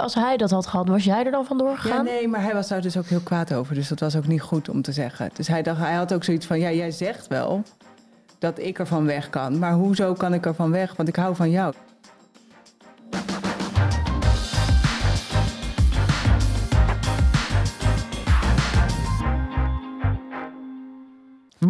Als hij dat had gehad, was jij er dan vandoor Ja, gegaan? nee, maar hij was daar dus ook heel kwaad over. Dus dat was ook niet goed om te zeggen. Dus hij, dacht, hij had ook zoiets van, ja, jij zegt wel dat ik ervan weg kan. Maar hoezo kan ik ervan weg? Want ik hou van jou.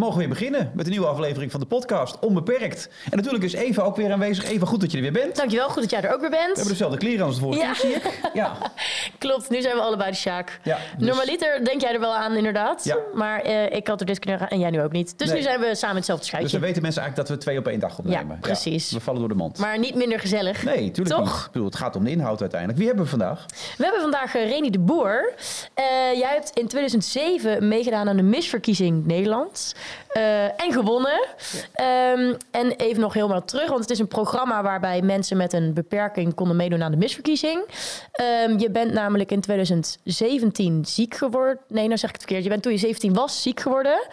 Mogen weer beginnen met een nieuwe aflevering van de podcast Onbeperkt. En natuurlijk is Eva ook weer aanwezig. Eva, goed dat je er weer bent. Dankjewel, goed dat jij er ook weer bent. We hebben dezelfde kleren als de vorige Ja. keer, zie ik. Ja. Klopt, nu zijn we allebei de Sjaak. Ja, dus- Normaliter denk jij er wel aan, inderdaad. Ja. Maar eh, ik had er dit kunnen gaan en jij nu ook niet. Dus Nee. nu zijn we samen hetzelfde Dus schuitje. dan weten mensen eigenlijk dat we twee op één dag opnemen. Ja, precies. we vallen door de mand. Maar niet minder gezellig. Nee, tuurlijk Toch? niet. Ik bedoel, het gaat om de inhoud uiteindelijk. Wie hebben we vandaag? We hebben vandaag eh, Reni de Boer. Eh, jij hebt in 2007 meegedaan aan de misverkiezing Nederland. Eh, en gewonnen. Ehm, en even nog helemaal terug, want het is een programma waarbij mensen met een beperking konden meedoen aan de misverkiezing. Ehm, je bent namelijk in 2017 ziek geworden. Nee, nou zeg ik het verkeerd. Je bent toen je 17 was ziek geworden.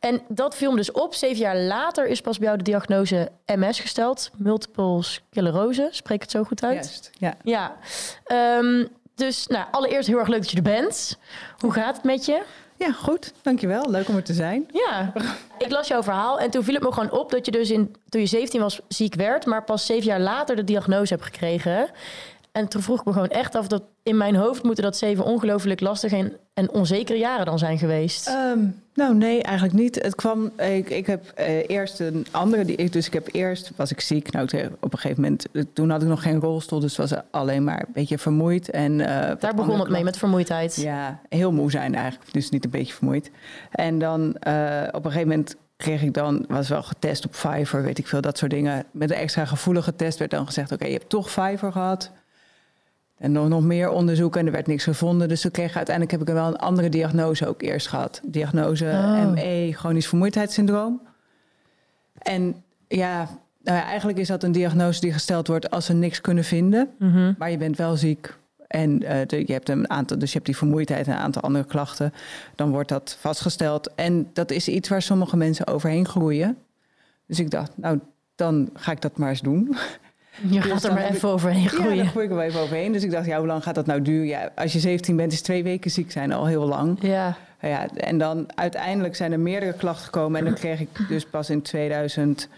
En dat viel me dus op. Zeven jaar later is pas bij jou de diagnose MS gesteld. Multiple sclerose. Spreek het zo goed uit? Juist, ja. Ja, Ehm, dus nou, allereerst heel erg leuk dat je er bent. Hoe gaat het met je? Ja, goed. Dankjewel. Leuk om er te zijn. Ja, ik las jouw verhaal en toen viel het me gewoon op dat je dus in, toen je 17 was ziek werd, maar pas zeven jaar later de diagnose hebt gekregen. En toen vroeg ik me gewoon echt af dat in mijn hoofd moeten dat zeven ongelooflijk lastige en, en onzekere jaren dan zijn geweest. Ehm, nou, nee, eigenlijk niet. Het kwam, ik, ik heb eh, eerst een andere, die, ik- dus ik heb eerst, was ik ziek. Nou, op een gegeven moment, eh, toen had ik nog geen rolstoel, dus was alleen maar een beetje vermoeid. En, eh, Daar begon het mee met vermoeidheid. Ja, heel moe zijn eigenlijk. Dus niet een beetje vermoeid. En dan op een gegeven moment kreeg ik dan, was wel getest op Fiverr, weet ik veel, dat soort dingen. Met een extra gevoelige test werd dan gezegd, oké, je hebt toch Fiverr gehad. En nog, nog meer onderzoek en er werd niks gevonden. Dus toen kreeg uiteindelijk heb ik wel een andere diagnose ook eerst gehad. Diagnose Oh. ME, chronisch vermoeidheidssyndroom. En ja, nou ja, eigenlijk is dat een diagnose die gesteld wordt als ze niks kunnen vinden. Mhm. Maar je bent wel ziek. En eh, de- je hebt een aantal, dus je hebt die vermoeidheid en een aantal andere klachten. Dan wordt dat vastgesteld. En dat is iets waar sommige mensen overheen groeien. Dus ik dacht, nou, dan ga ik dat maar eens doen. Je Dus gaat er maar even ik- overheen Ja, groeien. daar groei ik wel even overheen. Dus ik dacht, ja, hoe lang gaat dat nou duren? Ja, als je 17 bent, is twee weken ziek zijn al heel lang. Ja, Ja, en dan uiteindelijk zijn er meerdere klachten gekomen. En dan kreeg ik dus pas in 2004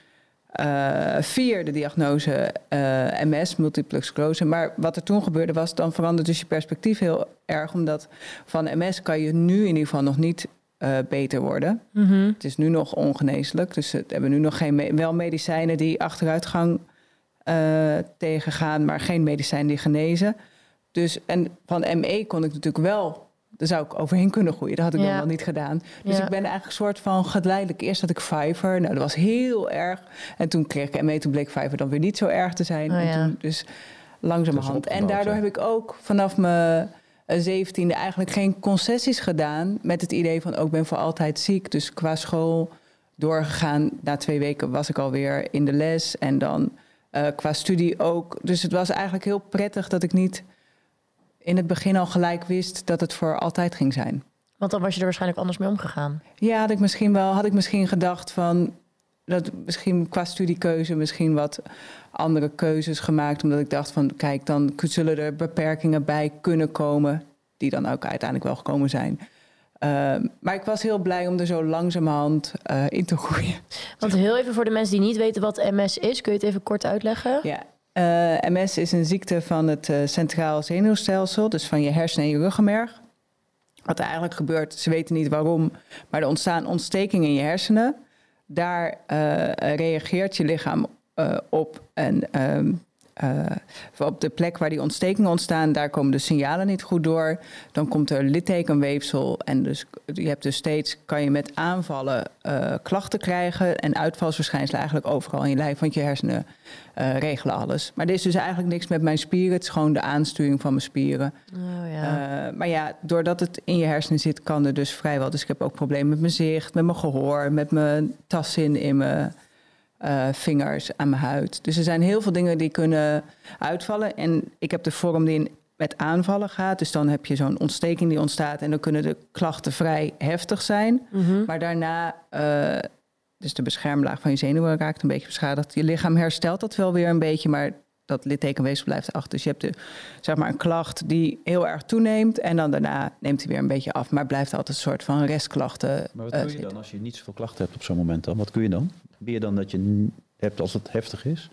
de diagnose eh, MS, multiple sclerose. Maar wat er toen gebeurde was, dan verandert dus je perspectief heel erg. Omdat van MS kan je nu in ieder geval nog niet eh, beter worden. Mhm. Het is nu nog ongeneeslijk. Dus we hebben nu nog geen me- wel medicijnen die achteruitgang eh, tegengaan, maar geen medicijnen die genezen. Dus en van ME kon ik natuurlijk wel. Daar zou ik overheen kunnen groeien. Dat had ik Ja. dan wel niet gedaan. Dus Ja. ik ben eigenlijk een soort van geleidelijk. Eerst had ik Fiverr. Nou, dat was heel erg. En toen kreeg ik ME. Toen bleek Fiverr dan weer niet zo erg te zijn. Oh, en ja. toen dus langzamerhand. En daardoor heb ik ook vanaf mijn eh, zeventiende eigenlijk geen concessies gedaan. Met het idee van ook ik ben voor altijd ziek. Dus qua school doorgegaan. Na twee weken was ik alweer in de les. En dan eh, qua studie ook. Dus het was eigenlijk heel prettig dat ik niet in het begin al gelijk wist dat het voor altijd ging zijn. want dan was je er waarschijnlijk anders mee omgegaan. Ja, had ik misschien wel, had ik misschien gedacht van dat misschien qua studiekeuze misschien wat andere keuzes gemaakt, omdat ik dacht van kijk, dan zullen er beperkingen bij kunnen komen, die dan ook uiteindelijk wel gekomen zijn. Ehm, maar ik was heel blij om er zo langzamerhand eh, in te groeien. Want heel even voor de mensen die niet weten wat MS is, kun je het even kort uitleggen? Ja. eh, MS is een ziekte van het eh, centraal zenuwstelsel, dus van je hersenen en je ruggenmerg. Wat er eigenlijk gebeurt, ze weten niet waarom, maar er ontstaan ontstekingen in je hersenen. Daar reageert je lichaam op en ehm, eh, op de plek waar die ontstekingen ontstaan, daar komen de signalen niet goed door. Dan komt er littekenweefsel en dus je hebt dus steeds kan je met aanvallen eh, klachten krijgen en uitvalsverschijnselen eigenlijk overal in je lijf, want je hersenen eh, regelen alles. Maar er is dus eigenlijk niks met mijn spieren, het is gewoon de aansturing van mijn spieren. Oh ja. Maar ja, doordat het in je hersenen zit, kan er dus vrijwel. Dus ik heb ook problemen met mijn zicht, met mijn gehoor, met mijn tastzin in mijn vingers, aan mijn huid. Dus er zijn heel veel dingen die kunnen uitvallen. En ik heb de vorm die in- met aanvallen gaat. Dus dan heb je zo'n ontsteking die ontstaat. En dan kunnen de klachten vrij heftig zijn. Mhm. Maar daarna, eh, dus de beschermlaag van je zenuwen raakt een beetje beschadigd. Je lichaam herstelt dat wel weer een beetje, maar dat littekenweefsel blijft achter. Dus je hebt de, zeg maar een klacht die heel erg toeneemt en dan daarna neemt hij weer een beetje af, maar blijft altijd een soort van restklachten. Maar wat eh, kun je dan als je niet zoveel klachten hebt op zo'n moment dan? Wat kun je dan? Ben je dan dat je hebt als het heftig is?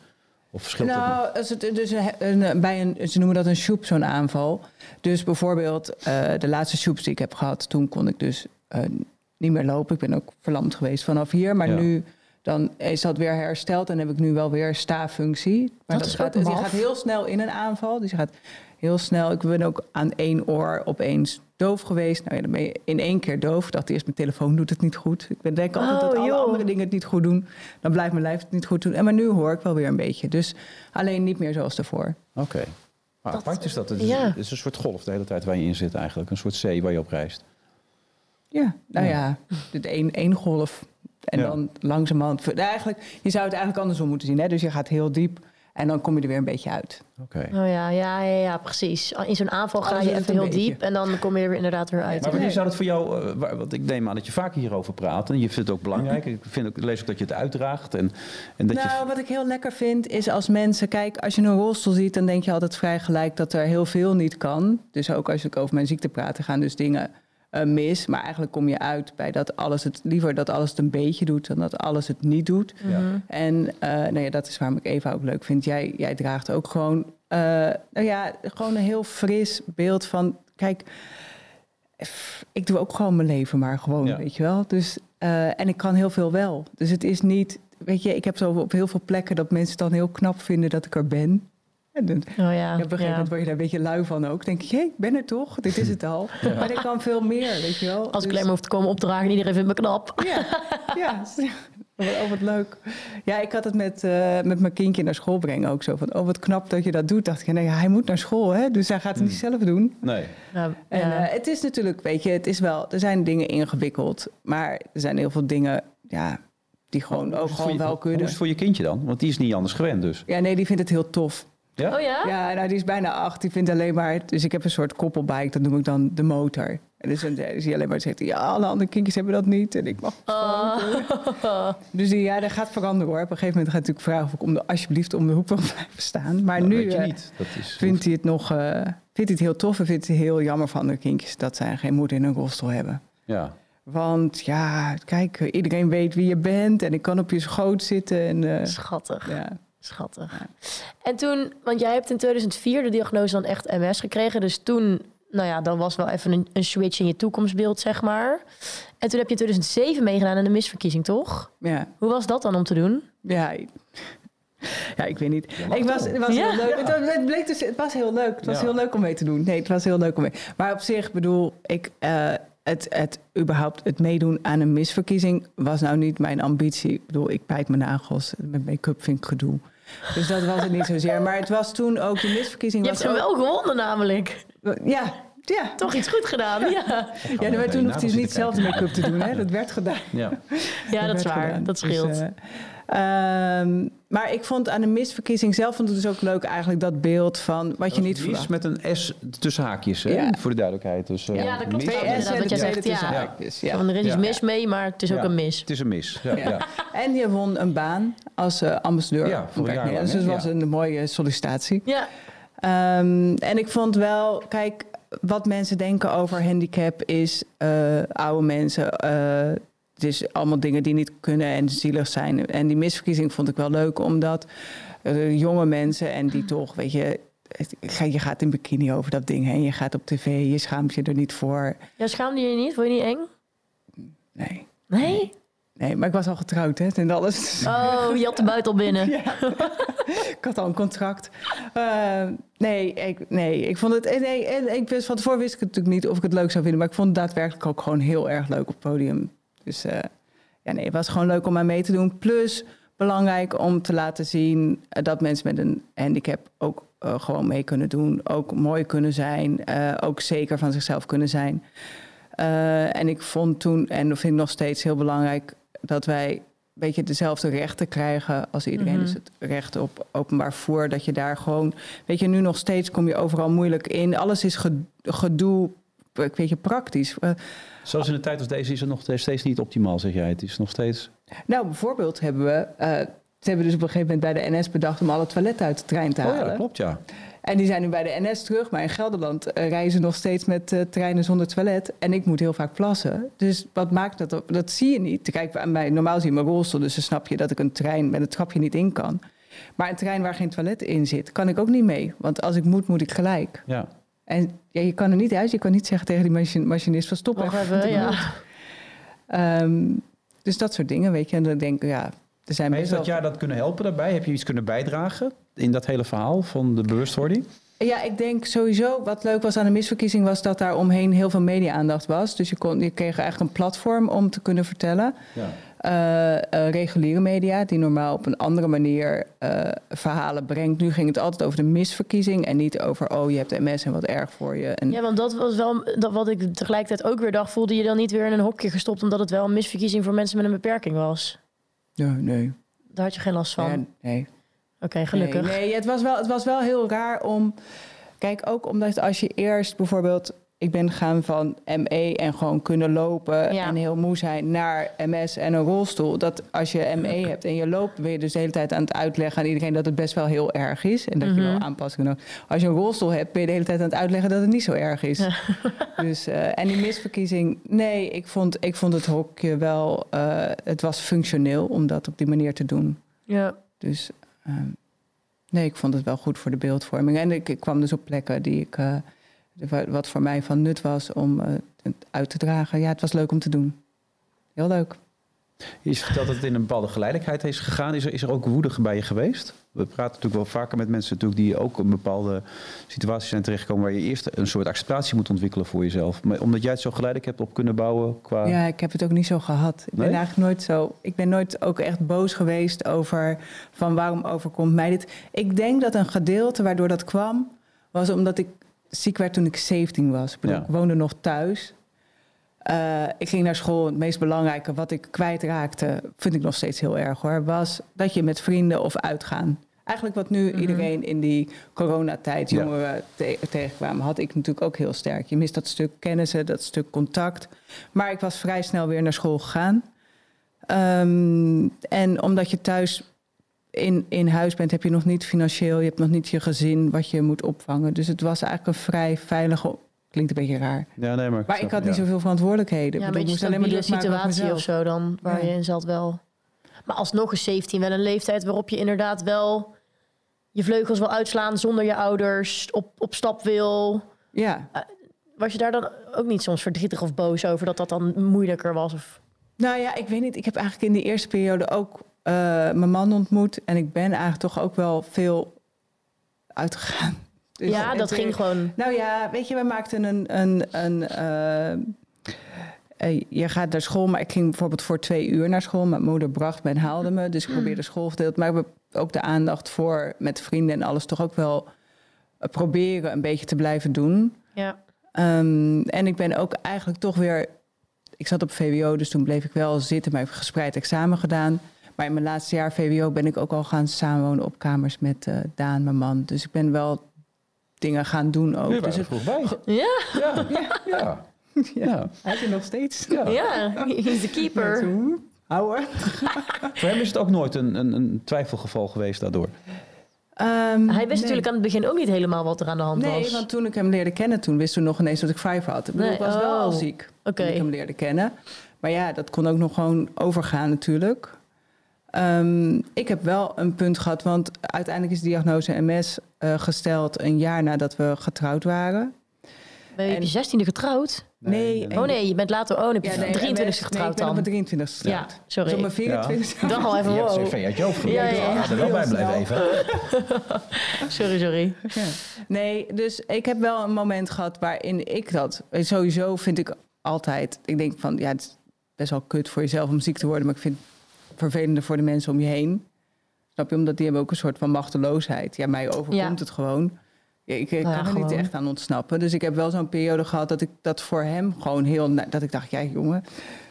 Of verschilt het? Nou, als het, dus een, een- bij een, ze noemen dat een shoep, zo'n aanval. Dus bijvoorbeeld eh, de laatste shoeps die ik heb gehad, toen kon ik dus eh, niet meer lopen. Ik ben ook verlamd geweest vanaf hier. Maar Ja. nu dan is dat weer hersteld en heb ik nu wel weer staaffunctie. Maar Dat gaat, ook die gaat heel snel in een aanval. Dus je gaat heel snel. Ik ben ook aan één oor opeens doof geweest. Nou ja, dan ben je in één keer doof. Ik dacht eerst, mijn telefoon doet het niet goed. Ik ben denk altijd Oh, dat alle joh. andere dingen het niet goed doen. Dan blijft mijn lijf het niet goed doen. En maar nu hoor ik wel weer een beetje. Dus alleen niet meer zoals daarvoor. Oké. Maar Dat- apart is dat. Het is, ja. het is een soort golf de hele tijd waar je in zit eigenlijk. Een soort zee waar je op reist. Ja, nou Ja. ja, dit één, één golf. En Ja. dan langzamerhand... Nou, Eigenlijk, je zou het eigenlijk andersom moeten zien. Hè? Dus je gaat heel diep en dan kom je er weer een beetje uit. Oké. Oh ja, ja, ja, ja, precies. In zo'n aanval ga je even heel beetje. diep en dan kom je er weer inderdaad weer uit. Maar wanneer zou dat voor jou, waar- want ik neem aan dat je vaak hierover praat en je vindt het ook belangrijk. Ik, vind ook, lees ook dat je het uitdraagt en, en dat nou, je... wat ik heel lekker vind is als mensen... Kijk, als je een rolstoel ziet, dan denk je altijd vrij gelijk dat er heel veel niet kan. Dus ook als ik over mijn ziekte praat, dan gaan dus dingen eh, mis. Maar eigenlijk kom je uit bij dat alles het... Liever dat alles het een beetje doet dan dat alles het niet doet. Ja. Mhm. En eh, nou ja, dat is waarom ik Eva ook leuk vind. Jij, jij draagt ook gewoon, eh, nou ja, gewoon een heel fris beeld van... Kijk, ik doe ook gewoon mijn leven maar gewoon, Ja. weet je wel. Dus, en ik kan heel veel wel. Dus het is niet... Weet je, ik heb zo op heel veel plekken dat mensen het dan heel knap vinden dat ik er ben. En dan, Oh ja, ja, op een gegeven ja. moment word je daar een beetje lui van ook. denk je, hé, ik ben er toch? Dit is het al. Maar ik kan veel meer, weet je wel. Als ik Dus- alleen maar hoef te komen opdragen en iedereen vindt me knap. ja, ja. Oh, wat leuk. Ja, ik had het met, eh, met mijn kindje naar school brengen ook zo. Van, oh, wat knap dat je dat doet. Dacht ik, nee, hij moet naar school, hè? Dus hij gaat het niet zelf doen. Nee. Ja, En ja. eh, het is natuurlijk, weet je, het is wel... Er zijn dingen ingewikkeld. Maar er zijn heel veel dingen, ja, die gewoon Hoe ook is gewoon je- wel Hoe kunnen. is het voor je kindje dan? Want die is niet anders gewend dus. Ja, nee, die vindt het heel tof. Ja? Oh ja? Ja, nou, die is bijna acht. Die vindt alleen maar... Dus ik heb een soort koppelbike, dat noem ik dan de motor. En dus dan is hij alleen maar zegt, ja, alle andere kindjes hebben dat niet. En ik mag het. Oh. Dus die, ja, dat gaat veranderen hoor. Op een gegeven moment gaat hij natuurlijk vragen of ik om de, alsjeblieft om de hoek wil blijven staan. Maar nu weet je eh, niet. Dat is, vindt hij het nog eh, vindt hij het heel tof en vindt hij het heel jammer van de kindjes dat zij geen moeder in een rolstoel hebben. Ja. Want ja, kijk, iedereen weet wie je bent en ik kan op je schoot zitten. En, eh, Schattig. ja. Schattig. En toen, want jij hebt in 2004 de diagnose dan echt MS gekregen. Dus toen, nou ja, dan was wel even een, een switch in je toekomstbeeld, zeg maar. En toen heb je in 2007 meegedaan aan de misverkiezing, toch? Ja, Hoe was dat dan om te doen? ja, ik- ja, ik weet niet. Ik was, het was Ja. heel leuk. Het, bleek dus, het was heel leuk. Het was Ja. heel leuk om mee te doen. Nee, het was heel leuk om mee. Maar op zich bedoel ik, eh, het, het überhaupt het meedoen aan een misverkiezing was nou niet mijn ambitie. Ik bedoel, ik bijt mijn nagels. Met make-up vind ik gedoe. Dus dat was het niet zozeer. Maar het was toen ook de misverkiezing. Je was hebt hem ook- wel gewonnen namelijk. Ja, ja. Toch iets goed gedaan, ja. Ja, we maar naar toen hoefde hij niet zelf de make-up te doen. Hè? Dat werd gedaan. Ja. Ja, dat is werd waar. gedaan. Dat Dus, scheelt. Eh, ehm, maar ik vond aan de misverkiezing zelf vond het dus ook leuk eigenlijk dat beeld van wat je niet verwacht. met een S tussen haakjes, hè? Ja. voor de duidelijkheid. Dus, eh, Ja, dat klopt. mis- Twee S inderdaad, en wat de jij tweede zegt, tussen ja. haakjes. Ja. Van, er is iets mis mee, maar het is ook een mis. Het is een mis. Ja, ja. Ja. En je won een baan als eh, ambassadeur. Ja, voor een jaar lang, Dus dat was Ja. een mooie sollicitatie. Ja, Ehm, en ik vond wel, kijk, wat mensen denken over handicap is eh, oude mensen. eh, het is allemaal dingen die niet kunnen en zielig zijn. En die misverkiezing vond ik wel leuk, omdat jonge mensen en die toch, weet je, je gaat in bikini over dat ding heen. Je gaat op tv, je schaamt je er niet voor. ja schaamde je je niet? Vond je niet eng? Nee. Nee? Nee, maar ik was al getrouwd, hè, en alles. Oh, je had de buiten al binnen. Ja. ik had al een contract. Eh, nee, ik, nee, ik vond het. eh, Nee, en ik wist van tevoren wist ik het natuurlijk niet of ik het leuk zou vinden, maar ik vond het daadwerkelijk ook gewoon heel erg leuk op het podium. Dus eh, ja, nee, het was gewoon leuk om aan mee te doen. Plus belangrijk om te laten zien eh, dat mensen met een handicap ook eh, gewoon mee kunnen doen, ook mooi kunnen zijn, ook zeker van zichzelf kunnen zijn. En ik vond toen, en dat vind ik nog steeds heel belangrijk, dat wij een beetje dezelfde rechten krijgen als iedereen. Mhm. Dus het recht op openbaar voer, dat je daar gewoon... Weet je, nu nog steeds kom je overal moeilijk in. Alles is ge- gedoe, ik weet je, praktisch. Eh, Zoals in een tijd als deze is het nog steeds niet optimaal, zeg jij. Het is nog steeds... nou, bijvoorbeeld hebben we... eh, Ze hebben dus op een gegeven moment bij de NS bedacht om alle toiletten uit de trein te Oh halen. ja, dat klopt, ja. En die zijn nu bij de NS terug, maar in Gelderland eh, ze nog steeds met treinen zonder toilet. En ik moet heel vaak plassen. Dus wat maakt dat? op- Dat zie je niet. Kijk, aan mij, normaal zie je mijn rolstoel, dus dan snap je dat ik een trein met een trapje niet in kan. Maar een trein waar geen toilet in zit, kan ik ook niet mee. Want als ik moet, moet ik gelijk. ja. En ja, je kan er niet uit. Je kan niet zeggen tegen die machin- machinist van stop even. ja. Ehm, dus dat soort dingen, weet je. En dan denk ik, ja, er zijn Maar heeft dat jaar dat kunnen helpen daarbij? Heb je iets kunnen bijdragen in dat hele verhaal van de bewustwording? Ja, ik denk sowieso wat leuk was aan de misverkiezing was dat daar omheen heel veel media-aandacht was. Dus je, kon, je kreeg eigenlijk een platform om te kunnen vertellen. Ja. Eh, eh, reguliere media, die normaal op een andere manier eh, verhalen brengt. Nu ging het altijd over de misverkiezing en niet over, oh je hebt MS en wat erg voor je. En, Ja, want dat was wel dat wat ik tegelijkertijd ook weer dacht. Voelde je dan niet weer in een hokje gestopt omdat het wel een misverkiezing voor mensen met een beperking was? nee, nee. Daar had je geen last van. Ja, nee. Oké, gelukkig. Nee, nee het, was wel, het was wel heel raar om. Kijk, ook omdat als je eerst bijvoorbeeld. Ik ben gaan van ME en gewoon kunnen lopen Ja. en heel moe zijn naar MS en een rolstoel. Dat als je ME hebt en je loopt, ben je dus de hele tijd aan het uitleggen aan iedereen dat het best wel heel erg is. En dat je Mhm. wel aanpassingen nodig Als je een rolstoel hebt, ben je de hele tijd aan het uitleggen dat het niet zo erg is. Dus, eh, en die misverkiezing, nee, ik vond, ik vond het hokje wel, eh, het was functioneel om dat op die manier te doen. Ja. Dus ehm, nee, ik vond het wel goed voor de beeldvorming. En ik, ik kwam dus op plekken die ik, eh, wat voor mij van nut was om eh, het uit te dragen. Ja, het was leuk om te doen. Heel leuk. Je vertelt dat het in een bepaalde geleidelijkheid is gegaan. Is er, is er ook woede bij je geweest? We praten natuurlijk wel vaker met mensen natuurlijk die ook in bepaalde situaties zijn terechtgekomen... waar je eerst een soort acceptatie moet ontwikkelen voor jezelf. Maar omdat jij het zo geleidelijk hebt op kunnen bouwen qua... Ja, ik heb het ook niet zo gehad. Ik ben eigenlijk nooit zo. Ik ben nooit ook echt boos geweest over van waarom overkomt mij dit. Ik denk dat een gedeelte waardoor dat kwam, was omdat ik ziek werd toen ik 17 was. Ik, bedoel, Ja. ik woonde nog thuis. Eh, ik ging naar school. Het meest belangrijke wat ik kwijtraakte, vind ik nog steeds heel erg hoor, was dat je met vrienden of uitgaan. Eigenlijk wat nu iedereen in die coronatijd Ja. jongeren te- tegenkwamen, had ik natuurlijk ook heel sterk. Je mist dat stuk kennissen, dat stuk contact. Maar ik was vrij snel weer naar school gegaan. Ehm, en omdat je thuis in, in huis bent, heb je nog niet financieel, je hebt nog niet je gezin wat je moet opvangen. Dus het was eigenlijk een vrij veilige. Klinkt een beetje raar. Ja, nee, maar... Maar ik snap- had niet ja. zoveel verantwoordelijkheden. Ja, Ik een bedoel, ik beetje moest alleen maar situatie of zo dan, waar Ja. je in zat wel. Maar alsnog is 17 wel een leeftijd waarop je inderdaad wel je vleugels wil uitslaan zonder je ouders, op, op stap wil. Ja, Was je daar dan ook niet soms verdrietig of boos over dat dat dan moeilijker was? Of... nou ja, ik weet niet. Ik heb eigenlijk in die eerste periode ook eh, mijn man ontmoet. En ik ben eigenlijk toch ook wel veel uitgegaan. Dus ja, dat ging gewoon. Nou ja, weet je, we maakten een. een, een eh, eh, je gaat naar school, maar ik ging bijvoorbeeld voor twee uur naar school. Mijn moeder bracht me en haalde me. Dus ik probeerde schoolgedeelte. Maar we ook de aandacht voor met vrienden en alles toch ook wel proberen een beetje te blijven doen. Ja. Ehm, en ik ben ook eigenlijk toch weer. Ik zat op VWO, dus toen bleef ik wel zitten, maar ik heb gespreid examen gedaan. Maar in mijn laatste jaar VWO ben ik ook al gaan samenwonen op kamers met eh, Daan, mijn man. Dus ik ben wel dingen gaan doen ook. Nu dus het, vroeg bij. Ja, Ja, ja, ja. hij is er nog steeds. ja. ja, he's the keeper. Houden. Voor hem is het ook nooit een, een, een twijfelgeval geweest daardoor. Ehm, Hij wist natuurlijk aan het begin ook niet helemaal wat er aan de hand Nee, was. want toen ik hem leerde kennen, toen wisten we nog ineens dat ik five had. Ik, bedoel, Nee, ik was wel oh. al ziek Oké. toen ik hem leerde kennen. Maar ja, dat kon ook nog gewoon overgaan natuurlijk. Ehm, ik heb wel een punt gehad, want uiteindelijk is de diagnose MS eh, gesteld een jaar nadat we getrouwd waren. Ben je op je En- 16e getrouwd? Nee, Oh nee, je bent later oh, nee, je Ja, nee, 23e MS getrouwd nee, ik ben dan. op mijn 23 Ja, getrouwd. sorry. Dus op mijn 24 Ik dacht al even, Je hebt wow. CV uit je hoofd Ja, ja, ja. er wel bij blijven even. Sorry, sorry. Ja. Nee, dus ik heb wel een moment gehad waarin ik dat... Sowieso vind ik altijd... Ik denk van, ja, het is best wel kut voor jezelf om ziek te worden... maar ik vind vervelender voor de mensen om je heen. Snap je? Omdat die hebben ook een soort van machteloosheid. Ja, mij overkomt Ja. het gewoon. Ja, ik ik Nou ja, kan er niet echt aan ontsnappen. Dus ik heb wel zo'n periode gehad dat ik dat voor hem gewoon heel... Dat ik dacht, ja jongen,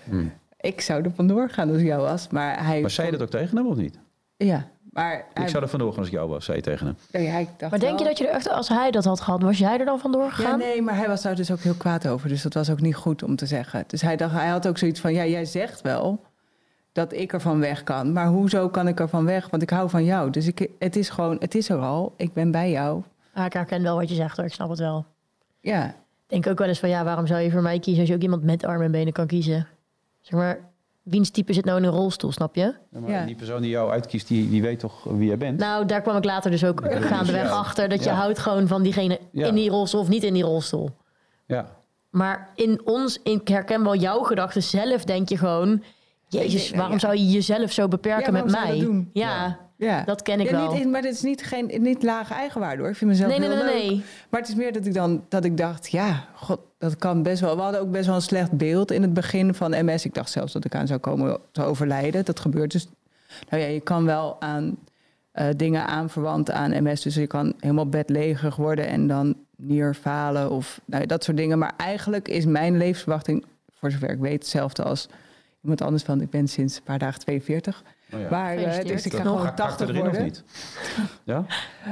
Hmm. ik zou er vandoor gaan als ik jou was. Maar hij... Maar zei je dat ook tegen hem of niet? Ja, maar... Hij, Ik zou er vandoor gaan als ik jou was, zei je tegen hem. ja, ik dacht Maar denk je dat je er echt, als hij dat had gehad, was jij er dan vandoor Ja, gegaan? nee, maar hij was daar dus ook heel kwaad over. Dus dat was ook niet goed om te zeggen. Dus hij, dacht, hij had ook zoiets van, ja, jij zegt wel dat ik ervan weg kan. Maar hoezo kan ik ervan weg? Want ik hou van jou. Dus ik, het is gewoon, het is er al. Ik ben bij jou. Ah, ik herken wel wat je zegt hoor, ik snap het wel. Ja, Ik denk ook wel eens van ja, waarom zou je voor mij kiezen als je ook iemand met armen en benen kan kiezen? Zeg maar, wiens type zit nou in een rolstoel, snap je? Ja, maar Ja. die persoon die jou uitkiest, die, die weet toch wie jij bent? Nou, daar kwam ik later dus ook gaandeweg ja. achter dat je houdt gewoon van diegene Ja. in die rolstoel of niet in die rolstoel. Ja. Maar in ons, in, ik herken wel jouw gedachten zelf, denk je gewoon, jezus, waarom ja. zou je jezelf zo beperken Ja, met waarom zou je mij? dat doen? Ja, ja. dat ken ik Ja, wel. Niet, maar het is niet, geen, niet lage eigenwaarde hoor. Ik vind mezelf Nee, nee, heel nee, leuk. nee. Maar het is meer dat ik dan dat ik dacht, ja, god, dat kan best wel. We hadden ook best wel een slecht beeld in het begin van MS. Ik dacht zelfs dat ik aan zou komen te overlijden. Dat gebeurt dus. Nou ja, je kan wel aan eh, dingen aanverwant aan MS. Dus je kan helemaal bedlegerig worden en dan nierfalen of nou, ja, dat soort dingen. Maar eigenlijk is mijn levensverwachting, voor zover ik weet, hetzelfde als iemand anders. Van ik ben sinds een paar dagen 42. Oh ja. Maar Gefeliciteerd. dus ik ga Nog. gewoon Hakt- hakt 80 erin worden. of niet? Ja?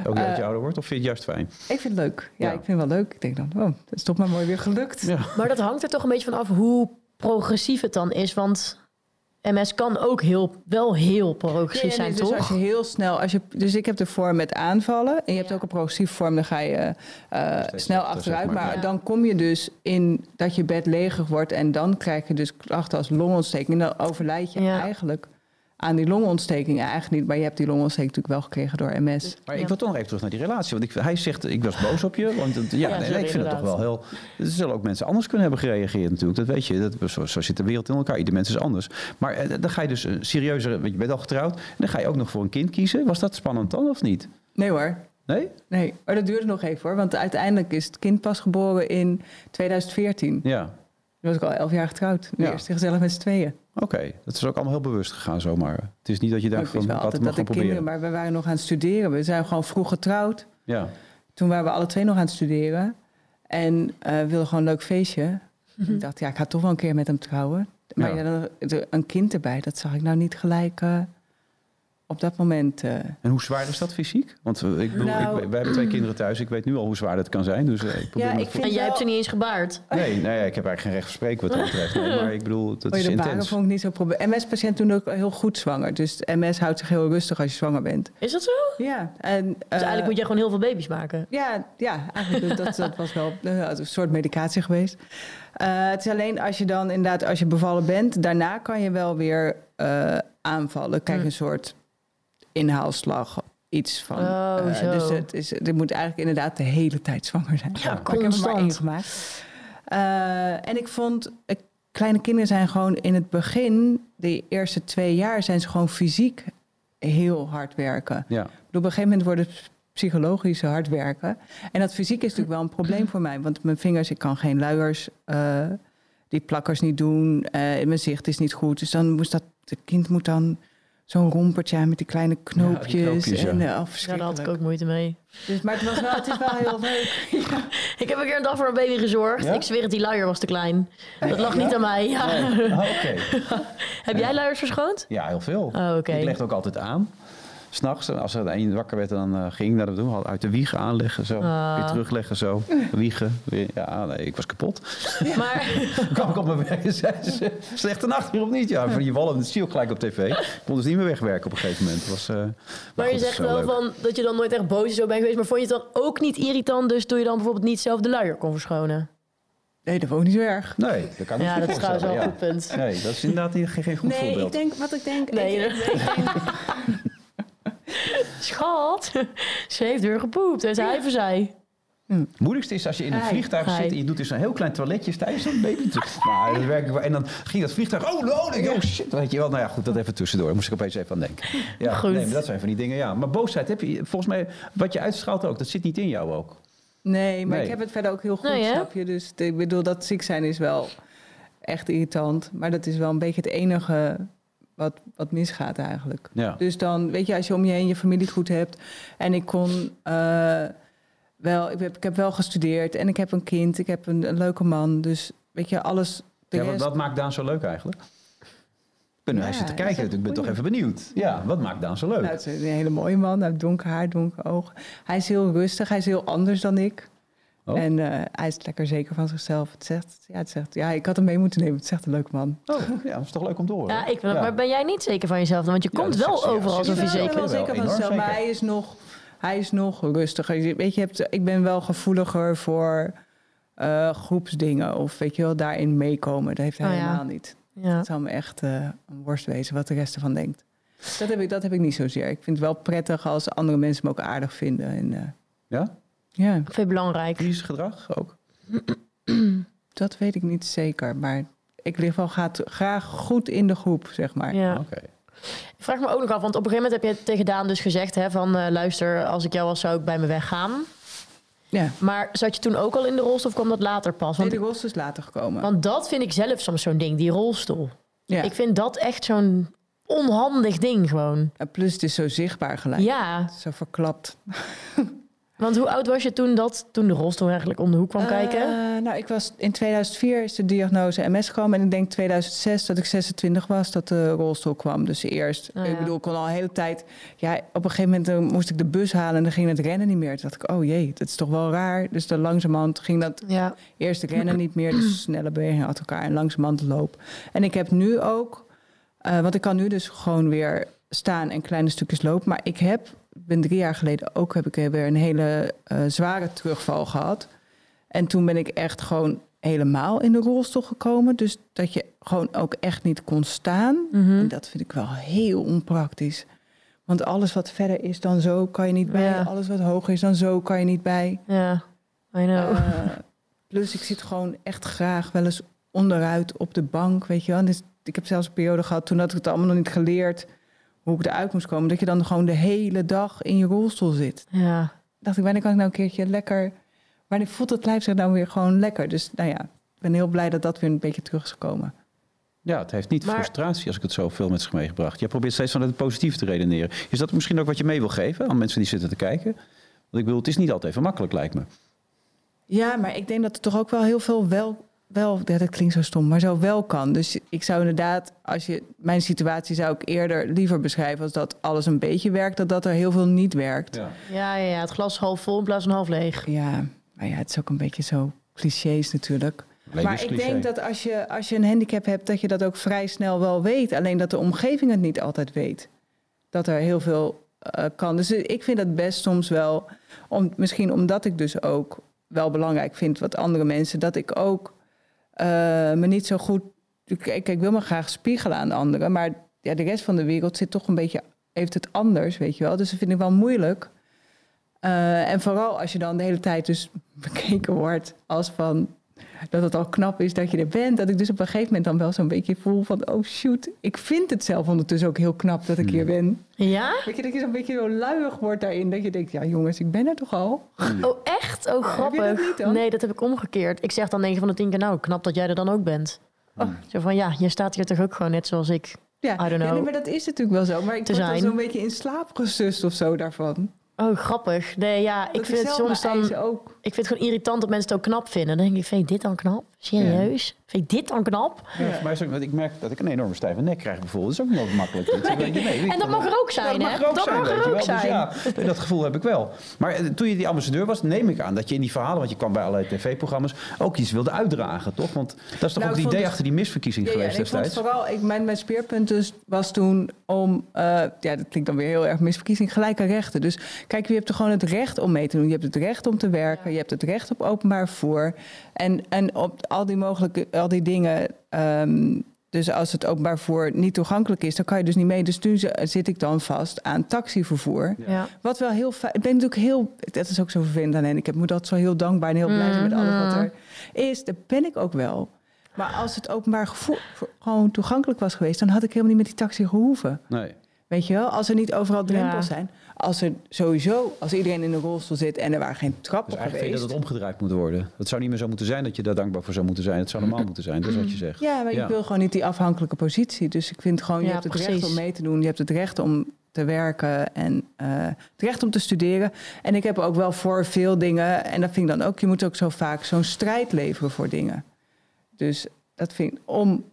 Ook dat je Eh, ouder wordt? Of vind je het juist fijn? Ik vind het leuk. Ja, Ja. ik vind het wel leuk. Ik denk dan, oh, dat is toch maar mooi weer gelukt. Ja. Maar dat hangt er toch een beetje van af hoe progressief het dan is. Want MS kan ook heel, wel heel progressief zijn, nee, dus toch? als je heel snel, als je, dus ik heb de vorm met aanvallen en je hebt Ja. ook een progressieve vorm, dan ga je eh, Steeds snel zachter, achteruit. zeg maar. Maar Ja. dan kom je dus in dat je bed leger wordt en dan krijg je dus klachten als longontsteking. En dan overlijd je Ja. eigenlijk aan die longontsteking. Eigenlijk niet, maar je hebt die longontsteking natuurlijk wel gekregen door MS. Maar Ja. ik wil toch nog even terug naar die relatie. Want ik, hij zegt, ik was boos op je. Want het- ja, nee, sorry, ik vind het toch wel heel... Er zullen ook mensen anders kunnen hebben gereageerd natuurlijk. Dat weet je. Dat, zo, zo zit de wereld in elkaar. Ieder mens is anders. Maar eh, dan ga je dus een serieuzer... want Je bent al getrouwd. En dan ga je ook nog voor een kind kiezen. Was dat spannend dan of niet? Nee hoor. Nee? Nee, maar dat duurde nog even hoor. Want uiteindelijk is het kind pas geboren in 2014. Ja. Toen was ik al elf jaar getrouwd. Nu Ja. eerst gezellig met z'n tweeën. Oké. Dat is ook allemaal heel bewust gegaan zomaar. Het is niet dat je wist van, wat altijd dat gaan ik kinderen, proberen. maar we waren nog aan het studeren. We zijn gewoon vroeg getrouwd. Ja. Toen waren we alle twee nog aan het studeren. En eh wilden gewoon een leuk feestje. Ik dacht, ja, ik ga toch wel een keer met hem trouwen. Maar Ja. ja. dan, een kind erbij, dat zag ik nou niet gelijk eh, op dat moment. eh. En hoe zwaar is dat fysiek? Want eh, ik bedoel, Nou- ik, wij hebben twee kinderen thuis. Ik weet nu al hoe zwaar dat kan zijn. Dus eh, ik probeer Ja, ik vind- en jij wel- hebt ze niet eens gebaard. Nee, nee, ik heb eigenlijk geen recht van spreken wat dat betreft. Nee, maar ik bedoel, dat Oh, is intens. vond ik niet zo probleem. MS-patiënten doen ook heel goed zwanger. Dus MS houdt zich heel rustig als je zwanger bent. Is dat zo? Ja, en, Dus eigenlijk moet je gewoon heel veel baby's maken. Ja, ja eigenlijk dat, dat was wel een soort medicatie geweest. Eh, het is alleen als je dan inderdaad, als je bevallen bent, daarna kan je wel weer eh, aanvallen. Krijg je Hm. een soort inhaalslag, iets van. Oh, eh, zo. dus het is, je moet eigenlijk inderdaad de hele tijd zwanger zijn. Ja, Maar ik heb er maar constant. één gemaakt. Eh, en ik vond, eh, kleine kinderen zijn gewoon in het begin, de eerste twee jaar, zijn ze gewoon fysiek heel hard werken. Ja, Ik bedoel, op een gegeven moment wordt het psychologisch hard werken. En dat fysiek is natuurlijk wel een probleem voor mij. Want mijn vingers, ik kan geen luiers, eh, die plakkers niet doen. eh, mijn zicht is niet goed. Dus dan moest dat, het kind moet dan zo'n rompertje aan met die kleine knoopjes. knoopjes, ja. en, eh, oh, Ja, daar had ik ook moeite mee. Dus, maar het, was wel, het is wel heel leuk. Ja. Ik heb een keer een dag voor een baby gezorgd. Ja? Ik zweer het, die luier was te klein. Dat lag niet aan mij. Ja. Ah, oké. Heb jij luiers verschoond? Ja, heel veel. Oh, oké. Ik legde ook altijd aan. S'nachts, als er een wakker werd, dan eh, ging ik naar de doen. Uit de wieg aanleggen, zo. Ah. Weer terugleggen, zo. Wiegen. Weer, ja, nee, ik was kapot. Maar kwam ik op mijn werk en zei ze... Slechte nacht hier of niet? Ja, van die wallen, dat zie je ook gelijk op tv. Ik kon dus niet meer wegwerken op een gegeven moment. Het was, eh, Maar goed, je zegt wel leuk. van dat je dan nooit echt boos zo bent geweest. Maar vond je het dan ook niet irritant dus toen je dan bijvoorbeeld niet zelf de luier kon verschonen? Nee, dat ik niet zo erg. Nee, dat kan ik Ja, dat is trouwens wel een goed punt. Nee, dat is inderdaad niet- geen, geen goed Nee, voorbeeld. ik denk, wat ik denk... Nee, ik, hè? ik denk- Schat, ze heeft weer gepoept. En zij zei. Het moeilijkste is als je in een vliegtuig zit en je doet dus een heel klein toiletje tijdens zo'n baby. Nou, dat werkt wel. En dan ging dat vliegtuig, oh, no, oh shit, weet je wel. Nou ja, goed, dat even tussendoor. Daar moest ik opeens even aan denken. Ja, Goed. Nee, maar dat zijn van die dingen, ja. Maar boosheid heb je, volgens mij, wat je uitstraalt ook, dat zit niet in jou ook. Nee, maar Nee. ik heb het verder ook heel goed, Nee, hè? snap je? Dus ik bedoel, dat ziek zijn is wel echt irritant. Maar dat is wel een beetje het enige wat, wat misgaat eigenlijk. Ja. Dus dan, weet je, als je om je heen je familie goed hebt... en ik kon eh, wel... Ik heb, ik heb wel gestudeerd en ik heb een kind. Ik heb een, een leuke man. Dus weet je, alles... Ja wat, maakt Daan zo leuk eigenlijk? Ik ben, Ja, hij zit te kijken, ik ben toch even benieuwd. Ja, wat maakt Daan zo leuk? Nou, het is een hele mooie man. Hij heeft donker haar, donker ogen. Hij is heel rustig. Hij is heel anders dan ik. Oh. En eh, hij is lekker zeker van zichzelf. Het zegt, ja, het zegt, ja, ik had hem mee moeten nemen. Het zegt een leuk man. Oh, ja, dat is toch leuk om te horen. Ja, ik ben, maar ben jij niet zeker van jezelf dan? Want je Ja, komt wel ja, overal alsof je zeker. Ik ben wel zeker van zichzelf, maar hij is nog, hij is nog rustiger. Je- Weet je, hebt, ik ben wel gevoeliger voor eh, groepsdingen. Of weet je wel, daarin meekomen. Dat heeft hij Oh ja. helemaal niet. Ja. Het zou me echt eh, een worst wezen wat de rest ervan denkt. Dat heb, ik, dat heb ik niet zozeer. Ik vind het wel prettig als andere mensen me ook aardig vinden. En, eh, Ja? Ja, Ik vind het belangrijk. Kiesgedrag ook? dat weet ik niet zeker. Maar ik lig wel gaat, graag goed in de groep, zeg maar. Ja. Oké. Ik vraag me ook nog af, want op een gegeven moment heb je tegen Daan dus gezegd... Hè, van eh, luister, als ik jou was, zou ik bij me weggaan. Ja. Maar zat je toen ook al in de rolstoel of kwam dat later pas? Nee, Want, de rolstoel is later gekomen. want dat vind ik zelf soms zo'n ding, die rolstoel. ja. Ik vind dat echt zo'n onhandig ding gewoon. En plus het is zo zichtbaar gelijk. Ja, Zo verklapt. want hoe oud was je toen, dat, toen de rolstoel eigenlijk om de hoek kwam kijken? Eh, nou, ik was in 2004 is de diagnose MS gekomen. En ik denk 2006 dat ik 26 was dat de rolstoel kwam. Dus eerst, ja. ik bedoel, ik kon al een hele tijd... Ja, op een gegeven moment eh, moest ik de bus halen en dan ging het rennen niet meer. Toen dacht ik, oh jee, dat is toch wel raar. Dus dan langzamerhand ging dat Ja, eerst rennen niet meer. Dus snelle bewegingen achter elkaar en langzamerhand loop. En ik heb nu ook, eh, want ik kan nu dus gewoon weer staan en kleine stukjes lopen. Maar ik heb, ben drie jaar geleden ook, heb ik weer een hele eh, zware terugval gehad. En toen ben ik echt gewoon helemaal in de rolstoel gekomen. Dus dat je gewoon ook echt niet kon staan. Mhm. En dat vind ik wel heel onpraktisch. Want alles wat verder is dan zo, kan je niet bij. Ja. Alles wat hoger is dan zo, kan je niet bij. ja, I know. Eh, plus ik zit gewoon echt graag wel eens onderuit op de bank, weet je wel. En dus, ik heb zelfs een periode gehad, toen had ik het allemaal nog niet geleerd... hoe ik eruit moest komen. Dat je dan gewoon de hele dag in je rolstoel zit. ja. dacht ik, wanneer kan ik nou een keertje lekker... wanneer voelt het lijf zich nou weer gewoon lekker? Dus nou ja, ik ben heel blij dat dat weer een beetje terug is gekomen. Ja, het heeft niet Maar- frustratie als ik het zo veel met zich meegebracht. Jij probeert steeds van het positief te redeneren. Is dat misschien ook wat je mee wil geven aan mensen die zitten te kijken? Want ik bedoel, het is niet altijd even makkelijk, lijkt me. Ja, maar ik denk dat er toch ook wel heel veel wel... wel ja, dat klinkt zo stom, maar zo wel kan. Dus ik zou inderdaad, als je... Mijn situatie zou ik eerder liever beschrijven... als dat alles een beetje werkt... dan dat er heel veel niet werkt. Ja. Ja, ja, ja, het glas half vol in plaats van half leeg. Ja, maar ja, het is ook een beetje zo clichés natuurlijk. maar ik Levenscliché. denk dat als je, als je een handicap hebt, dat je dat ook vrij snel wel weet. Alleen dat de omgeving het niet altijd weet. Dat er heel veel eh, kan. Dus ik vind het best soms wel, om, misschien omdat ik dus ook wel belangrijk vind wat andere mensen, dat ik ook eh, me niet zo goed. Kijk, ik wil me graag spiegelen aan de anderen, maar ja, de rest van de wereld zit toch een beetje, heeft het anders, weet je wel. Dus dat vind ik wel moeilijk. Eh, en vooral als je dan de hele tijd dus bekeken wordt als van dat het al knap is dat je er bent. Dat ik dus op een gegeven moment dan wel zo'n beetje voel van... oh shoot, ik vind het zelf ondertussen ook heel knap dat ik hier ben. Ja? Weet je, dat je zo'n beetje zo luiig wordt daarin. Dat je denkt, ja jongens, ik ben er toch al? Oh, echt? Oh, heb je grappig. dat niet dan? Nee, dat heb ik omgekeerd. Ik zeg dan 9 van de 10 keer, nou, knap dat jij er dan ook bent. Oh. Zo van, ja, je staat hier toch ook gewoon net zoals ik. Ja, I don't Ja, know. nee, maar dat is natuurlijk wel zo. Maar ik word dan zo'n beetje in slaap gesust of zo daarvan. Oh, grappig. Nee, ja, ik Dat vind het soms dan... ook. Ik vind het gewoon irritant dat mensen het ook knap vinden. Dan denk ik, vind je dit dan knap? Serieus? Vind je dit dan knap? Ja, voor mij is het ook, want ik merk dat ik een enorme stijve nek krijg bijvoorbeeld. Dat is ook niet makkelijk. Nee, En dat mag er ook zijn, dat hè? mag er ook Dat zijn, mag er ook. Dus zijn. ja, nee, dat gevoel heb ik wel. Maar eh, toen je die ambassadeur was, neem ik aan dat je in die verhalen, want je kwam bij allerlei tv-programma's, ook iets wilde uitdragen, toch? Want dat is toch Nou, ook het idee het- achter die misverkiezing Ja, geweest en ik vond destijds? vooral, ik, mijn, mijn speerpunt dus was toen om, eh, ja, dat klinkt dan weer heel erg misverkiezing, gelijke rechten. Dus kijk, je hebt er gewoon het recht om mee te doen. Je hebt het recht om te werken, je hebt het recht op openbaar vervoer. En, en op al die mogelijke, al die dingen. ehm, dus als het openbaar vervoer niet toegankelijk is, dan kan je dus niet mee. Dus nu zi- zit ik dan vast aan taxivervoer. Ja. Wat wel heel fijn. Ik ben natuurlijk heel. Dat is ook zo vervelend aan. En ik heb moet dat zo heel dankbaar en heel blij zijn met alles wat er is. Dat ben ik ook wel. Maar als het openbaar gevoer gewoon toegankelijk was geweest, dan had ik helemaal niet met die taxi gehoeven. Nee. Weet je wel? Als er niet overal drempels Ja. zijn. Als er sowieso, als iedereen in een rolstoel zit en er waren geen Dus trappen eigenlijk vind je dat het omgedraaid moet worden. Het zou niet meer zo moeten zijn dat je daar dankbaar voor zou moeten zijn. Het zou normaal moeten zijn, dat is wat je zegt. Ja, maar Ja. ik wil gewoon niet die afhankelijke positie. Dus ik vind gewoon, je Ja, hebt het recht om mee te doen. Je hebt het recht om te werken en eh, het recht om te studeren. En ik heb ook wel voor veel dingen, en dat vind ik dan ook, je moet ook zo vaak zo'n strijd leveren voor dingen. Dus dat vind ik om,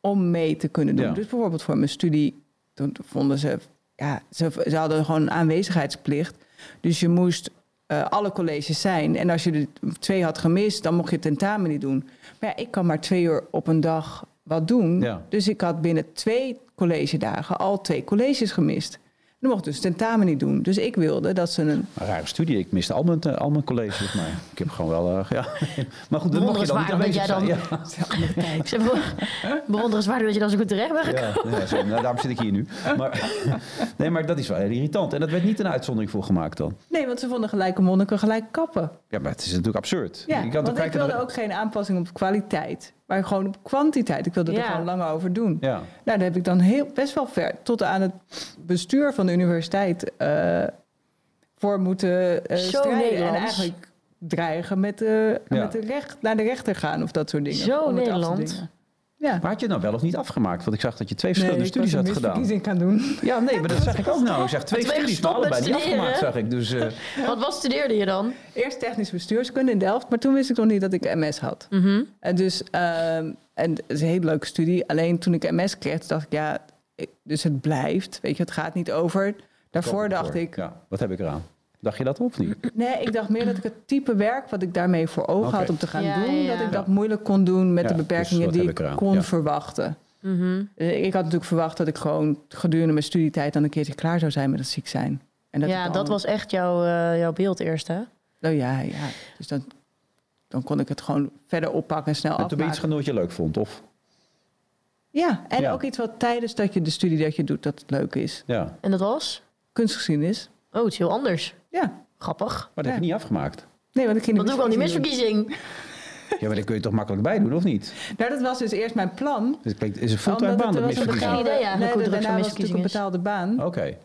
om mee te kunnen doen. Ja. Dus bijvoorbeeld voor mijn studie, toen vonden ze, ja, ze, ze hadden gewoon een aanwezigheidsplicht. Dus je moest eh, alle colleges zijn. En als je er twee had gemist, dan mocht je tentamen niet doen. Maar ja, ik kan maar twee uur op een dag wat doen. Ja. Dus ik had binnen twee collegedagen al twee colleges gemist. Dan mocht ik dus tentamen niet doen. Dus ik wilde dat ze een... Een rare studie. Ik miste al mijn, al mijn colleges, maar ik heb gewoon wel... eh, ja. Maar goed, dan mag je dan niet aanwezig dat zijn. Ja. Ik bewonderenswaardig dat je dan zo goed terecht bent gekomen. Ja, zo, nou, daarom zit ik hier nu. Maar, nee, maar dat is wel heel irritant. En dat werd niet een uitzondering voor gemaakt dan. Nee, want ze vonden gelijke monniken gelijk kappen. Ja, maar het is natuurlijk absurd. Ja, je kan toch want ik kijken wilde naar- ook geen aanpassing op kwaliteit. Maar gewoon op kwantiteit. Ik wilde er Ja. gewoon langer over doen. Ja, Nou, daar heb ik dan heel, best wel ver tot aan het bestuur van de universiteit eh, voor moeten eh strijden. En eigenlijk dreigen met, eh, Ja. met de recht, naar de rechter gaan of dat soort dingen. Zo om het af te Nederland. Ja. maar had je het nou wel of niet afgemaakt? Want ik zag dat je twee verschillende ik studies een had gedaan. misverkiezing gaan doen. Ja, nee, maar dat zag ik ook nou. Ik zeg twee studies, maar allebei niet afgemaakt, zag ik. Dus eh, Want wat studeerde je dan? Eerst technisch bestuurskunde in Delft, maar toen wist ik nog niet dat ik MS had. Mhm. En dus, ehm, en het is een hele leuke studie. Alleen toen ik MS kreeg, dacht ik, ja, ik- dus het blijft. Weet je, het gaat niet over. Daarvoor dacht ik, Ja, wat heb ik eraan? Dacht je dat of niet? nee, ik dacht meer dat ik het type werk wat ik daarmee voor ogen had om te gaan Ja, doen, ja, ja. dat ik Ja. dat moeilijk kon doen met Ja, de dus beperkingen die ik kon Ja. verwachten. Mhm. Eh, Ik had natuurlijk verwacht dat ik gewoon gedurende mijn studietijd dan een keertje klaar zou zijn met het ziek zijn. En ja, ik dan- dat was echt jouw, eh, jouw beeld eerst, hè? Oh ja, ja. Dus dan, dan kon ik het gewoon verder oppakken en snel En toen ben je iets afmaken. wat je leuk vond, of? Ja, en Ja. ook iets wat tijdens dat je de studie dat je doet, dat het leuk is. Ja, En dat was? Kunstgeschiedenis. Oh, het is heel anders. Ja. Grappig. maar dat heb Ja. je niet afgemaakt. Nee, want ik ging Wat doe ik al die misverkiezing? Ja, maar dat kun je toch makkelijk bij doen, of niet? Nou, dat was dus eerst mijn plan. Het klinkt- is een fulltime baan, het dat was een misverkiezing. Geen idee eigenlijk nee, druk daarna was het natuurlijk een betaalde baan. Oké.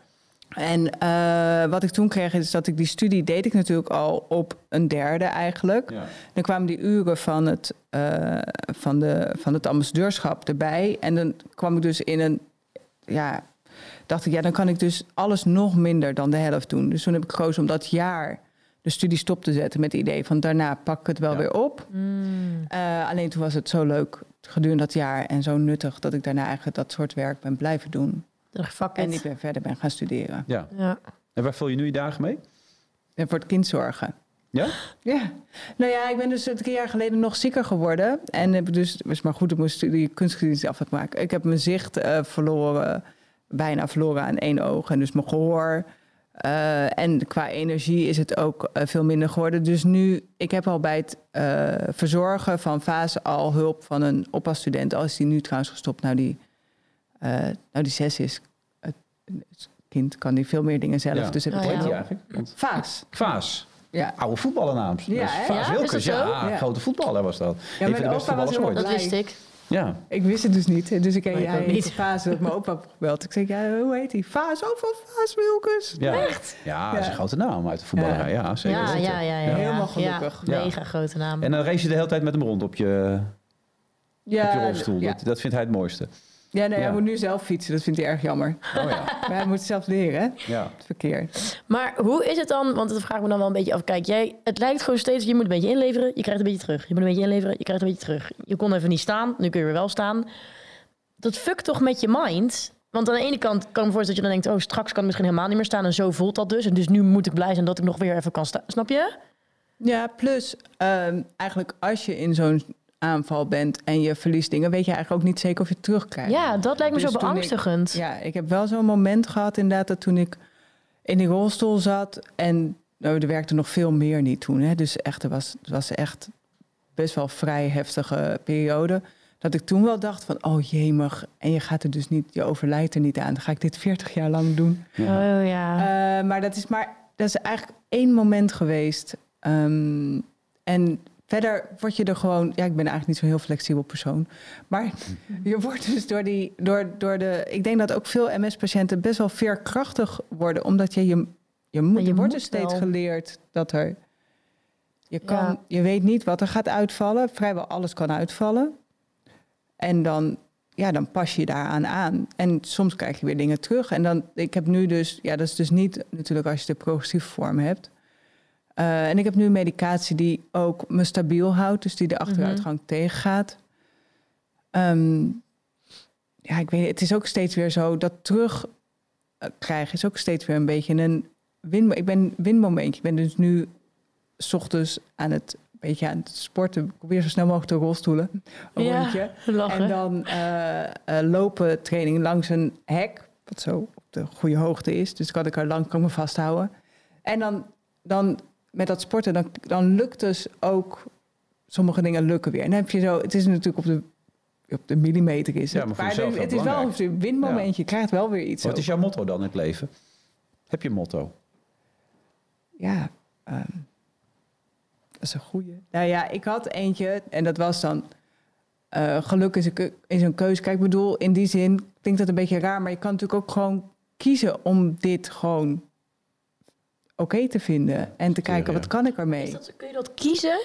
En eh, wat ik toen kreeg is dat ik die studie deed ik natuurlijk al op een derde eigenlijk. Ja. Dan kwamen die uren van het, eh, van, de, van het ambassadeurschap erbij. En dan kwam ik dus in een, ja, dacht ik, ja, dan kan ik dus alles nog minder dan de helft doen. Dus toen heb ik gekozen om dat jaar de studie stop te zetten met het idee van daarna pak ik het wel Ja. weer op. Mm. Eh, alleen toen was het zo leuk gedurende dat jaar en zo nuttig dat ik daarna eigenlijk dat soort werk ben blijven doen. En ik ben verder ben gaan studeren. ja. Ja. En waar vul je nu je dagen mee? En voor het kind zorgen. Ja? Ja, nou ja, ik ben dus drie jaar geleden nog zieker geworden. En heb dus, het was maar goed, ik moest die kunstgeschiedenis af maken. Ik heb mijn zicht eh, verloren, bijna verloren aan één oog. En dus mijn gehoor. Eh, en qua energie is het ook eh, veel minder geworden. Dus nu, ik heb al bij het eh, verzorgen van fase al hulp van een oppasstudent. Al is die nu trouwens gestopt, nou die, eh, nou die zes is. Het, kind kan die veel meer dingen zelf. Ja. Dus heb ik Oh, ja. die eigenlijk? Want- Vaas. Vaas. Ja. Oude voetballernaam. Ja? Vaas Ja, grote voetballer was dat. Ja, de beste opa was ooit. Dat wist ik. Ja. Ik wist het dus niet. Dus ik ja, ook hij niet. Dat mijn opa heb gebeld. Ik zei, ja, hoe heet hij? Vaas, oh, van Vaas Wilkes. Ja. Echt? Ja, dat is een grote naam uit de voetballerij. Ja, zeker. Ja, ja, ja, ja. Helemaal gelukkig. Mega grote naam. En dan race je de hele tijd met hem rond op je, op je Ja, rolstoel. ja. Dat, dat vindt hij het mooiste. Ja, nee, Ja. hij moet nu zelf fietsen. Dat vindt hij erg jammer. Oh ja. Maar hij moet het zelf leren, hè? ja. Het verkeer. Maar hoe is het dan? Want dat vraag ik me dan wel een beetje af. Kijk, jij, het lijkt gewoon steeds, je moet een beetje inleveren, je krijgt een beetje terug. Je moet een beetje inleveren, je krijgt een beetje terug. Je kon even niet staan, nu kun je weer wel staan. Dat fuckt toch met je mind? Want aan de ene kant kan ik me voorstellen dat je dan denkt... oh, straks kan ik misschien helemaal niet meer staan. En zo voelt dat dus. En dus nu moet ik blij zijn dat ik nog weer even kan staan. Snap je? Ja, plus ehm, eigenlijk als je in zo'n aanval bent en je verliest dingen... weet je eigenlijk ook niet zeker of je het terugkrijgt. Ja, dat lijkt me Dus zo ik- beangstigend. Ja, ik heb wel zo'n moment gehad inderdaad... dat toen ik in die rolstoel zat en nou, er werkte nog veel meer niet toen. Hè? Dus echt, er was, het was echt best wel vrij heftige periode. Dat ik toen wel dacht van, oh jemig. En je gaat er dus niet, je overlijdt er niet aan. Dan ga ik dit 40 jaar lang doen. Ja. Oh ja. Eh, maar dat is maar, dat is eigenlijk één moment geweest. Ehm, en verder word je er gewoon, ja, ik ben eigenlijk niet zo'n heel flexibel persoon. Maar je wordt dus door die, door, door de, ik denk dat ook veel MS-patiënten best wel veerkrachtig worden, omdat je je, je, moet, je je wordt dus steeds wel. geleerd dat er, je kan, Ja. je weet niet wat er gaat uitvallen. Vrijwel alles kan uitvallen. En dan, ja, dan pas je daaraan aan. En soms krijg je weer dingen terug. En dan, ik heb nu dus, ja, dat is dus niet natuurlijk als je de progressieve vorm hebt. Eh, en ik heb nu medicatie die ook me stabiel houdt, dus die de achteruitgang tegengaat. Ehm, ja, ik weet niet, het is ook steeds weer zo dat terug eh, krijgen is ook steeds weer een beetje een win, ik ben windmomentje. Ik ben dus nu s ochtends aan het, beetje aan het sporten. Ik probeer zo snel mogelijk te rolstoelen. Een Ja, rondje. lachen. En dan eh, eh, lopen training langs een hek, wat zo op de goede hoogte is. Dus kan ik er lang kan me vasthouden. En dan, dan met dat sporten, dan, dan lukt dus ook sommige dingen lukken weer. En dan heb je zo, het is natuurlijk op de, op de millimeter is het. Ja, maar het is wel een windmomentje. Je krijgt wel weer iets. Wat is jouw motto dan in het leven? Heb je een motto? Ja, ehm, dat is een goeie. Nou ja, ik had eentje en dat was dan... eh, geluk is een, keu- is een keuze. Kijk, ik bedoel, in die zin klinkt dat een beetje raar... maar je kan natuurlijk ook gewoon kiezen om dit gewoon oké te vinden. En te kijken, ja. wat kan ik ermee? Dat, kun je dat kiezen?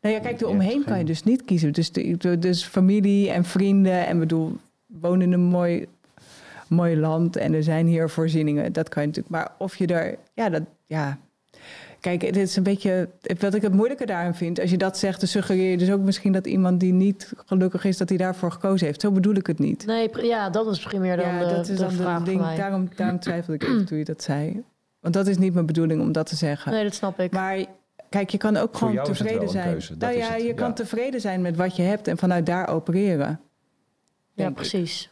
Nou ja, kijk, Je eromheen hebt kan je dus niet kiezen. Dus, de, de- dus familie en vrienden en bedoel, wonen in een mooi, mooi land en er zijn hier voorzieningen. Dat kan je natuurlijk. Maar of je er, ja, dat, ja. Kijk, het is een beetje, wat ik het moeilijke daarin vind, als je dat zegt, dan suggereer je dus ook misschien dat iemand die niet gelukkig is, dat hij daarvoor gekozen heeft. Zo bedoel ik het niet. Nee, ja, dat is primair dan ja, de, dat is de dan vraag voor ding. Daarom, daarom twijfelde ik even toen je dat zei. Want dat is niet mijn bedoeling om dat te zeggen. Nee, dat snap ik. Maar kijk, je kan ook Voor gewoon jou is het tevreden zijn. keuze, dat nou is ja, het, je ja. kan tevreden zijn met wat je hebt en vanuit daar opereren. ja, precies.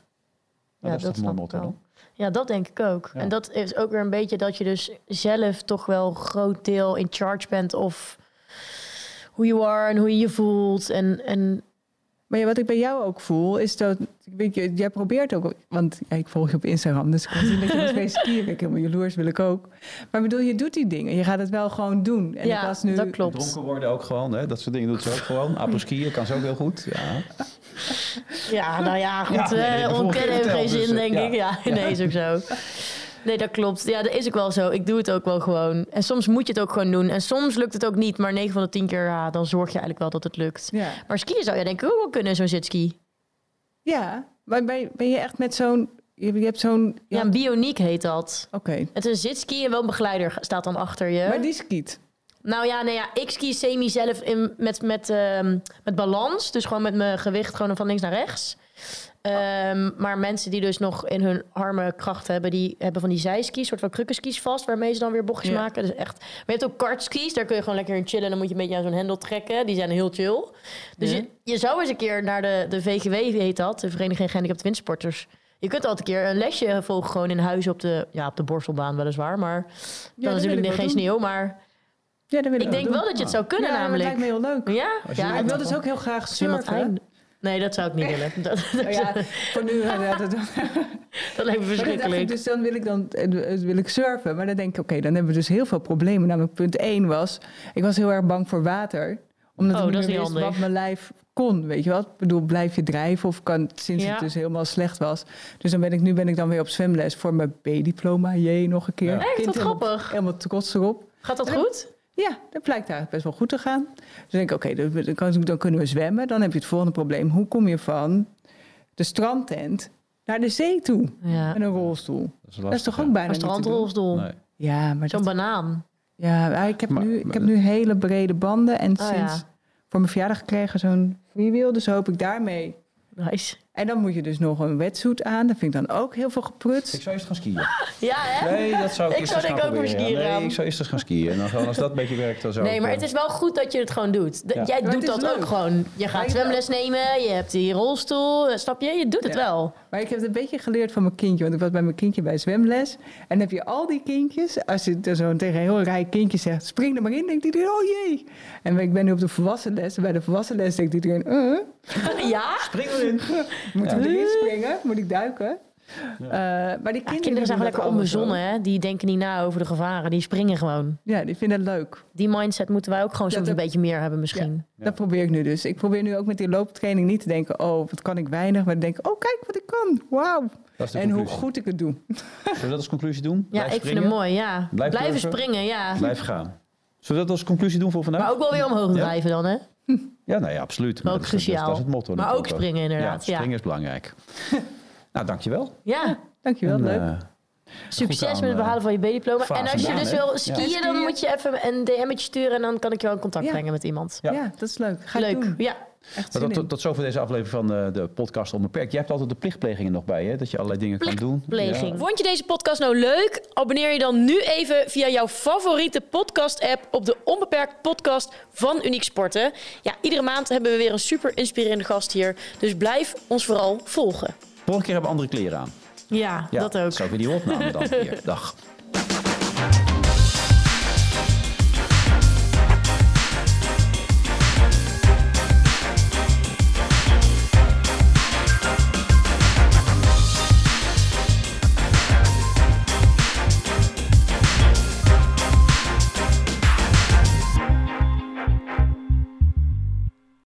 Nou, dat is een mooi ik wel. Ja, dat denk ik ook. Ja. En dat is ook weer een beetje dat je dus zelf toch wel een groot deel in charge bent of hoe je are en hoe je je voelt. En, en Maar ja, wat ik bij jou ook voel, is dat... Weet je, jij probeert ook... Want ja, ik volg je op Instagram, dus ik kan zien dat je nog steeds skiën. Ik helemaal jaloers wil ik ook. Maar ik bedoel, je doet die dingen. Je gaat het wel gewoon doen. En ik ja, was nu... dat klopt. Dronken worden ook gewoon, hè? dat soort dingen doet ze ook gewoon. Apres-skiën kan ze ook heel goed. Ja. Ja, nou ja, goed. Ja, nee, eh, ontkennen heeft geen zin, dus, denk eh, ik. ja. Ja, nee, is ook zo. Nee, dat klopt. Ja, dat is ook wel zo. Ik doe het ook wel gewoon. En soms moet je het ook gewoon doen. En soms lukt het ook niet. Maar 9 van de 10 keer, ja, dan zorg je eigenlijk wel dat het lukt. Ja, Maar skiën zou je denk ik ook wel kunnen, zo'n zitski. ja. maar ben, ben je echt met zo'n... Je, je hebt zo'n... Ja, een bioniek heet dat. Oké. Het is een zitski en wel een begeleider staat dan achter je. Maar die skiet. Nou ja, nee, ja, ik ski semi zelf in, met, met, ehm, met balans. Dus gewoon met mijn gewicht gewoon van links naar rechts. Ehm, maar mensen die dus nog in hun arme kracht hebben... die hebben van die zijskis, soort van krukkenskis vast... waarmee ze dan weer bochtjes Ja. maken. Dus echt... Maar je hebt ook kartskis, daar kun je gewoon lekker in chillen... en dan moet je een beetje aan zo'n hendel trekken. Die zijn heel chill. Dus Ja. je, je zou eens een keer naar de, de VGW, heet dat... de Vereniging Gehandicapte Windsporters... Je kunt altijd een keer een lesje volgen gewoon in huis op de, ja, op de borstelbaan weliswaar. Maar dan wil natuurlijk ik geen doen. sneeuw, maar... Ja, dat wil ik, Ik denk doen. wel dat je het zou kunnen ja, maar het namelijk. lijkt me heel leuk. Ja? Ja ik wil dus ook heel graag surfen. Nee, dat zou ik niet willen. Dat, dat, Nou ja, voor nu... eh, dat, dat, dat lijkt me verschrikkelijk. dus dan wil ik dan eh, wil ik surfen. Maar dan denk ik, oké, dan hebben we dus heel veel problemen. Namelijk punt 1 was, ik was heel erg bang voor water. Omdat Oh, ik dat niet is meer niet wist wat mijn lijf kon. Weet je wat? Ik bedoel, blijf je drijven of kan sinds Ja. het dus helemaal slecht was. Dus dan ben ik, nu ben ik dan weer op zwemles voor mijn B-diploma. Jee, nog een keer. Ja. Echt, wat grappig. Helemaal trots erop. Gaat dat goed? Ja, dat blijkt eigenlijk best wel goed te gaan. Dus denk ik, oké, dan, dan kan- dan kunnen we zwemmen. Dan heb je het volgende probleem. Hoe kom je van de strandtent naar de zee toe Ja. met een rolstoel? Dat is, Dat is toch ook bijna Een strandrolstoel. Nee. Ja, maar Zo'n dat, banaan. ja, ik heb, Maar- nu, ik heb nu hele brede banden en Oh, sinds ja. voor mijn verjaardag gekregen zo'n freewheel. Dus hoop ik daarmee. Nice. En dan moet je dus nog een wetsuit aan. Dat vind ik dan ook heel veel Ik geprutst. zou eerst gaan skiën. Ja, hè? Nee, dat zou ik, Ik eerst zou eens denk gaan ik ook skiën ja. Nee, ik zou eerst eens gaan skiën. En dan als dat een beetje werkt, dan zou Nee, ik, maar eh, het is wel goed dat je het gewoon doet. D- Ja. Jij Maar doet dat ook gewoon. Je gaat zwemles nemen, je hebt die rolstoel, eh, snap je? Je doet het Ja. wel. Maar ik heb het een beetje geleerd van mijn kindje. Want ik was bij mijn kindje bij zwemles. En dan heb je al die kindjes. Als je er zo tegen een heel rij kindje zegt... spring er maar in, denkt iedereen, oh jee. En ik ben nu op de volwassen les. En bij de volwassen les denkt iedereen... Uh, ja? Spring erin. moeten Ja. we erin springen? Moet ik duiken? Eh, maar die Ja, kinderen, kinderen zijn lekker onbezonnen, hè? Die denken niet na over de gevaren. Die springen gewoon. Ja, die vinden het leuk. Die mindset moeten wij ook gewoon soms dat- een beetje meer hebben misschien. Ja. Dat probeer ik nu dus. Ik probeer nu ook met die looptraining niet te denken... oh, wat kan ik weinig? Maar te denken, oh, kijk wat ik kan. Wauw. En hoe goed ik het doe. Zullen we dat als conclusie doen? Ja, Blijf ik vind het mooi, ja. Blijf Blijven durven. springen, ja. Blijf gaan. Zullen we dat als conclusie doen voor vandaag? Maar ook wel weer omhoog Ja. drijven dan, hè? Ja, nou ja, absoluut. Maar dat is- cruciaal. Dat is, dat is het motto. Maar ook springen inderdaad, Ja, ja. springen is belangrijk. nou, dankjewel. Ja, Dankjewel, En, leuk. eh, succes aan, met het eh, behalen van je B-diploma. En als je dus wil Ja. skiën, dan moet je even een DM'tje sturen... en dan kan ik je wel in contact Ja. brengen met iemand. Ja. Ja. dat is leuk. Ga Leuk, doen. ja. Echt Maar tot, zover deze aflevering van de, de podcast Onbeperkt. Jij hebt altijd de plichtplegingen nog bij, hè? Dat je allerlei dingen kan doen. Plichtpleging. Ja. Vond je deze podcast nou leuk? Abonneer je dan nu even via jouw favoriete podcast-app op de Onbeperkt podcast van Uniek Sporten. Ja, iedere maand hebben we weer een super inspirerende gast hier. Dus blijf ons vooral volgen. Volgende keer hebben we andere kleren aan. Ja, Ja, dat ook. Zou ik weer die opname dan weer. Dag.